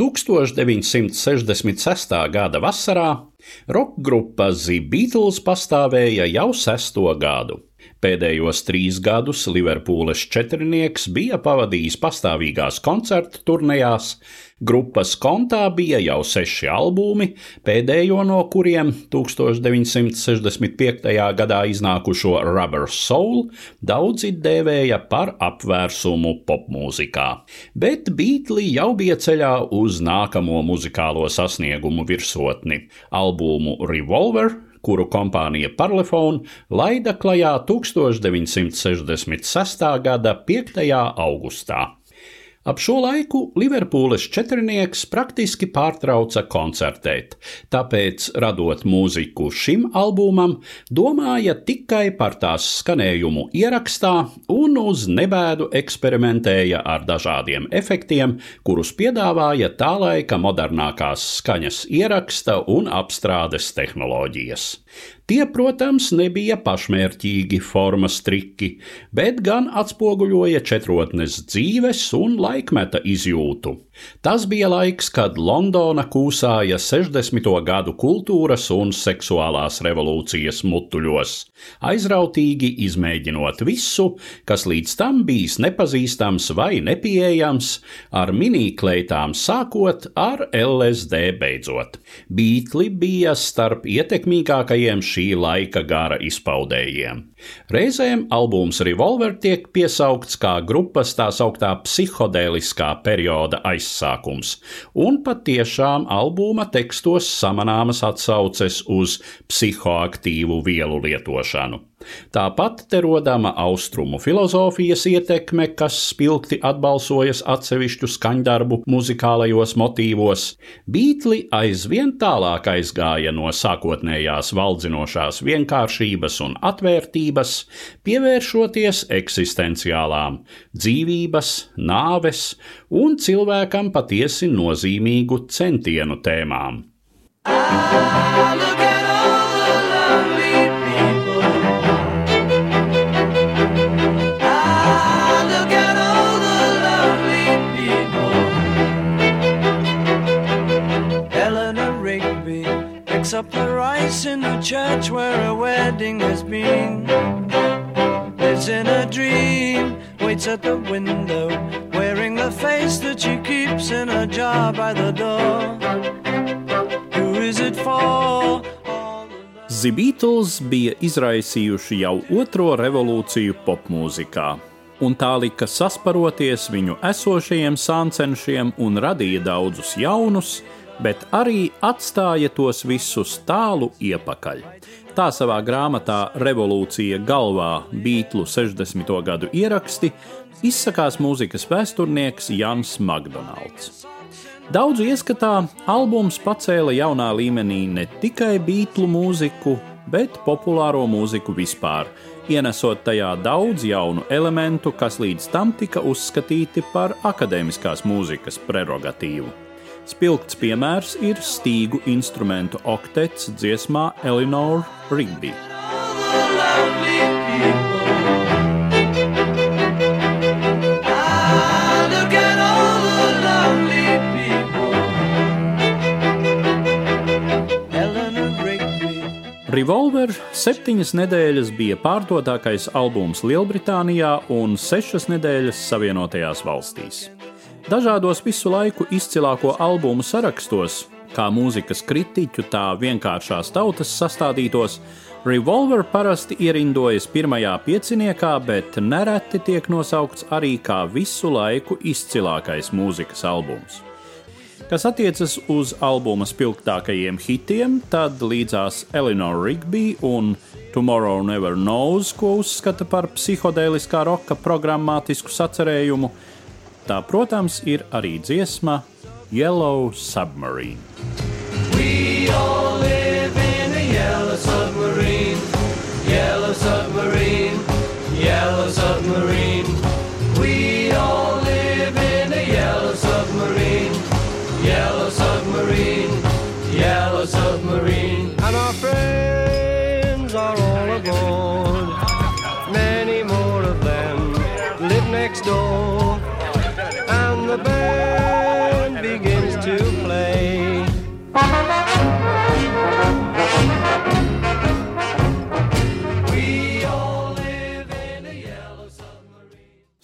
1966. gada vasarā roka grupa The Beatles pastāvēja jau sesto gadu. Pēdējos trīs gadus Liverpūles četrnieks bija pavadījis pastāvīgās koncertu turnejās, grupas kontā bija jau seši albumi, pēdējo no kuriem 1965. gadā iznākušo Rubber Soul daudzi dēvēja par apvērsumu popmūzikā. Bet Beatli jau bija ceļā uz nākamo muzikālo sasniegumu virsotni - albumu Revolver kuru kompānija Parlophone laida klajā 1966. gada 5. augustā. Ap šo laiku Liverpūles četrnieks praktiski pārtrauca koncertēt, tāpēc, radot mūziku šim albumam, domāja tikai par tās skanējumu ierakstā un uz nebēdu eksperimentēja ar dažādiem efektiem, kurus piedāvāja tā laika modernākās skaņas ieraksta un apstrādes tehnoloģijas. Tie, protams, nebija pašmērķīgi formas triki, bet gan atspoguļoja četrotnes dzīves un laikmeta izjūtu. Tas bija laiks, kad Londona kūsāja 60. gadu kultūras un seksuālās revolūcijas mutuļos, aizrautīgi izmēģinot visu, kas līdz tam bijis nepazīstams vai nepieejams, ar minīkleitām sākot ar LSD beidzot. Beatli bija starp ietekmīgākajiem šī laika gara izpaudējiem. Reizēm albums Revolver tiek piesaukts kā grupas tā sauktā psihodēliskā perioda aizsākums, un patiešām albuma tekstos samanāmas atsauces uz psihoaktīvu vielu lietošanu. Tāpat te rodama austrumu filozofijas ietekme, kas spilgti atbalsojas atsevišķu skaņdarbu muzikālajos motīvos. Beatli aizvien tālāk aizgāja no sākotnējās valdzinošās vienkāršības un atvērtības, pievēršoties eksistenciālām, dzīvības, nāves un cilvēkam patiesi nozīmīgu centienu tēmām. Ah, up the rice the church where a wedding has been. Lives in a dream, waits at the window, wearing the face that she keeps in a jar by the door. Who is it for? The Beatles bija izraisījuši jau otro revolūciju popmūzikā, un tā lika sasparoties viņu esošajiem sāncenšiem un radīja daudzus jaunus, bet arī atstāja tos visus tālu iepakaļ. Tā savā grāmatā Revolūcija galvā Beatlu 60. gadu ieraksti izsakās mūzikas vēsturnieks Jans Makdonalds. Daudzu ieskatā albums pacēla jaunā līmenī ne tikai beatlu mūziku, bet populāro mūziku vispār, ienesot tajā daudz jaunu elementu, kas līdz tam tika uzskatīti par akadēmiskās mūzikas prerogatīvu. Spilgts piemērs ir stīgu instrumentu oktets dziesmā Eleanor Rigby. Revolver septiņas nedēļas bija pārdotākais albums Lielbritānijā un sešas nedēļas Savienotajās valstīs. Dažādos visu laiku izcilāko albumu sarakstos, kā mūzikas kritiķu, tā vienkāršās tautas sastādītos, Revolver parasti ierindojas pirmajā pieciniekā, bet nereti tiek nosaukts arī kā visu laiku izcilākais mūzikas albums. Kas attiecas uz albuma spilgtākajiem hitiem, tad līdzās Eleanor Rigby un Tomorrow Never Knows, ko uzskata par psihodēliskā roka programmatisku sacerējumu, Tā, protams, ir arī dziesma Yellow Submarine. We all live